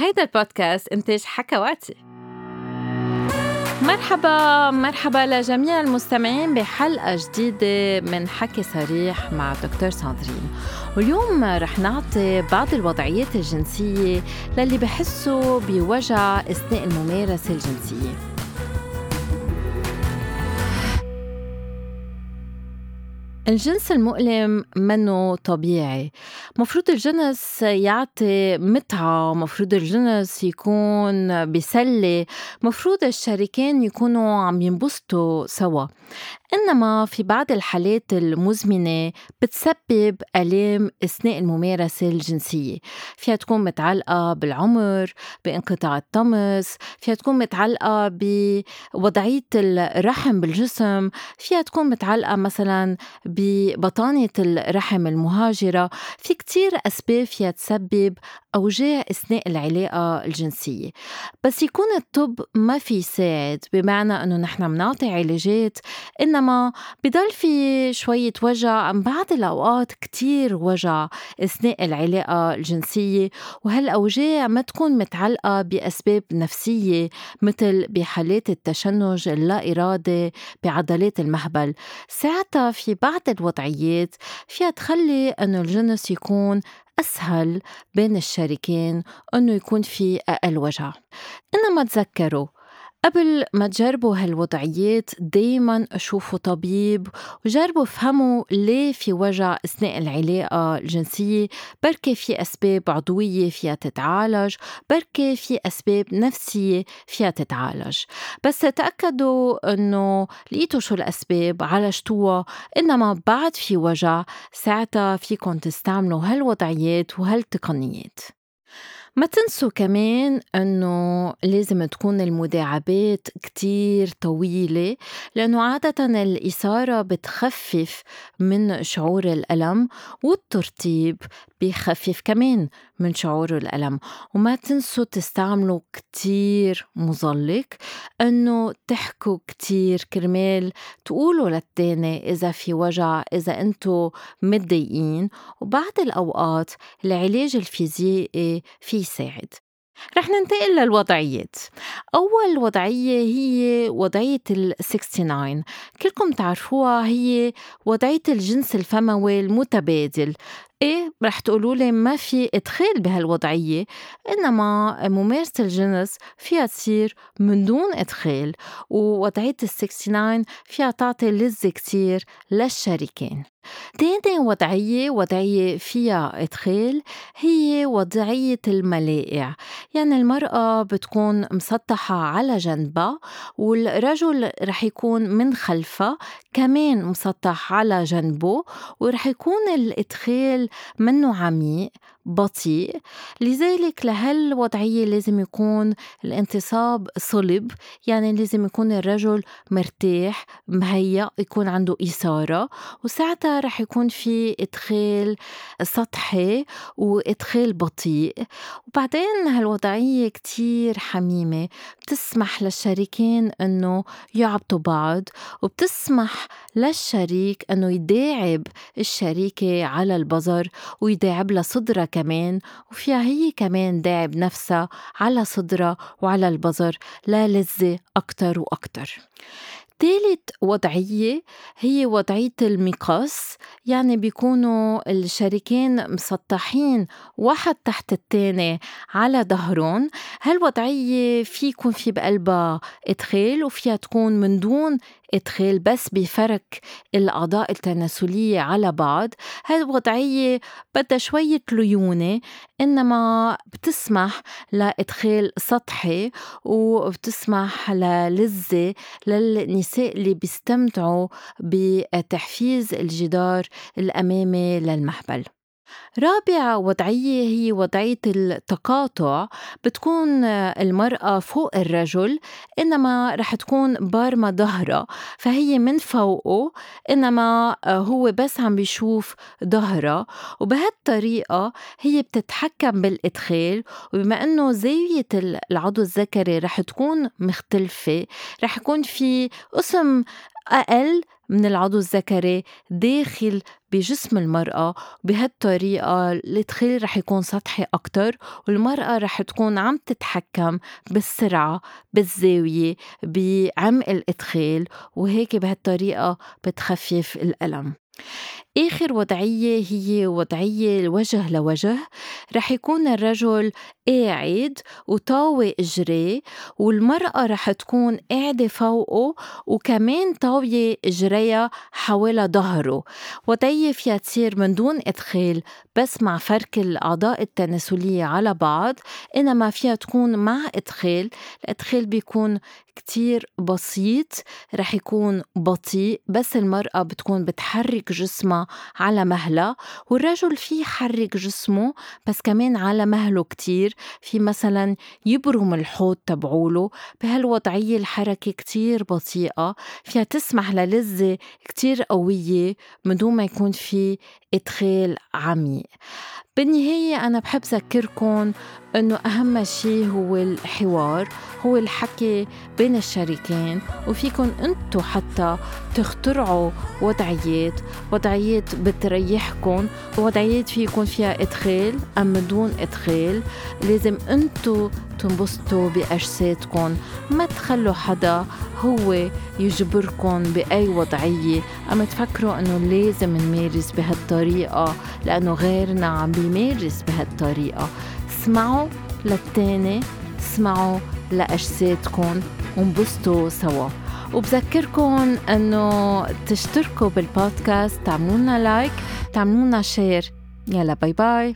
هيدا البودكاست إنتاج حكواتي مرحبا مرحبا لجميع المستمعين بحلقة جديدة من حكي صريح مع دكتور ساندرين. واليوم رح نعطي بعض الوضعيات الجنسية للي بحسوا بوجع أثناء الممارسة الجنسية. الجنس المؤلم منه طبيعي. مفروض الجنس يعطي متعة مفروض الجنس يكون بيسلي مفروض الشريكين يكونوا عم ينبسطوا سوا. إنما في بعض الحالات المزمنة بتسبب آلام أثناء الممارسة الجنسية. فيها تكون متعلقة بالعمر بانقطاع الطمس فيها تكون متعلقة بوضعية الرحم بالجسم فيها تكون متعلقة مثلا ببطانة الرحم المهاجرة. في كتير أسباب فيها تسبب أوجاع أثناء العلاقة الجنسية. بس يكون الطب ما في يساعد بمعنى أنه نحن منعطي علاجات إنما بضل في شوية وجع. بعض الأوقات كتير وجع أثناء العلاقة الجنسية وهالأوجاع ما تكون متعلقة بأسباب نفسية مثل بحالات التشنج اللا إرادي بعضلات المهبل. ساعتها في بعض الوضعيات فيها تخلي أنه الجنس يكون أسهل بين الشريكين أنه يكون في أقل وجع. إنما تذكروا قبل ما تجربوا هالوضعيات دايما شوفوا طبيب وجربوا فهموا ليه في وجع أثناء العلاقة الجنسية بركي في أسباب عضوية فيها تتعالج بركي في أسباب نفسية فيها تتعالج. بس تأكدوا أنه لقيتوا شو الأسباب عالجتوها. إنما بعد في وجع ساعتها فيكم تستعملوا هالوضعيات وهالتقنيات. ما تنسوا كمان إنه لازم تكون المداعبات كتير طويلة لأنه عادة الإثارة بتخفف من شعور الألم والترطيب بخفف كمان من شعور الألم. وما تنسوا تستعملوا كتير مظلق أنه تحكوا كتير كرمال تقولوا للتاني إذا في وجع إذا أنتوا متضايقين. وبعد الأوقات العلاج الفيزيائي في يساعد. رح ننتقل للوضعيات. أول وضعية هي وضعية ال 69 كلكم تعرفوها هي وضعية الجنس الفموي المتبادل. إيه رح تقولوا لي ما في إدخال بهالوضعية إنما ممارسة الجنس فيها تصير من دون إدخال ووضعية ال 69 فيها تعطي لذة كتير للشريكين. تاني وضعية وضعية فيها إدخال هي وضعية الملائع يعني المرأة بتكون مسطحة على جنبها والرجل رح يكون من خلفها كمان مسطح على جنبه ورح يكون الإدخال منه عميق بطيء. لذلك لهالوضعية لازم يكون الانتصاب صلب؟ يعني لازم يكون الرجل مرتاح مهيأ يكون عنده إثارة. وساعتها رح يكون في إدخال سطحي وإدخال بطيء. وبعدين هالوضعية كتير حميمة. بتسمح للشريكين إنه يعبطوا بعض وبتسمح للشريك إنه يداعب الشريكة على البظر ويداعب لها صدرها كمان وفيها هي كمان داعب نفسها على صدرها وعلى البظر للذة أكتر وأكتر. تالت وضعية هي وضعية المقص يعني بيكونوا الشريكين مسطحين واحد تحت التاني على ظهرهم. هالوضعية في يكون في بقلبها إدخال وفيها تكون من دون إدخال بس بفرك الأعضاء التناسلية على بعض. هاي الوضعية بدها شوية ليونة إنما بتسمح لإدخال سطحي وبتسمح للذة للنساء اللي بيستمتعوا بتحفيز الجدار الأمامي للمهبل رابع وضعية هي وضعية التقاطع. بتكون المرأة فوق الرجل إنما رح تكون بارمة ظهرها فهي من فوقه إنما هو بس عم بيشوف ظهرها وبهالطريقة هي بتتحكم بالإدخال. وبما إنه زاوية العضو الذكري رح تكون مختلفة رح يكون في قسم أقل من العضو الذكري داخل بجسم المرأة بهالطريقة الإدخال رح يكون سطحي أكتر والمرأة رح تكون عم تتحكم بالسرعة بالزاوية بعمق الإدخال وهيك بهالطريقة بتخفف الألم. آخر وضعية هي وضعية وجه لوجه. رح يكون الرجل قاعد وطاوي إجريه والمرأة رح تكون قاعدة فوقه وكمان طاوية إجريها حوالى ظهره. وضعية فيها تصير من دون إدخال بس مع فرك الأعضاء التناسلية على بعض إنما فيها تكون مع إدخال. الإدخال بيكون كتير بسيط رح يكون بطيء بس المرأة بتكون بتحرك جسمها على مهلها والرجل في يحرك جسمه بس كمان على مهله كتير. في مثلا يبرم الحوض تبعوله بهالوضعية الحركة كتير بطيئة. فيها تسمح للذة كتير قوية من دون ما يكون في إدخال عميق. بالنهاية أنا بحب ذكركم إنه أهم شي هو الحوار هو الحكي بين الشريكين. وفيكن أنتو حتى تخترعوا وضعيات وضعيات بتريحكن وضعيات في يكون فيها إدخال أم دون إدخال لازم أنتو تنبسطوا بأجسادكم ما تخلوا حدا هو يجبركم بأي وضعية. أم تفكروا أنه لازم نمارس بهالطريقة لأنه غيرنا عم بيمارس بهالطريقة. اسمعوا للتاني اسمعوا لأجسادكم وانبسطوا سوا. وبذكركم إنه تشتركوا بالبودكاست تعملوا لنا like تعملوا لنا share يلا bye bye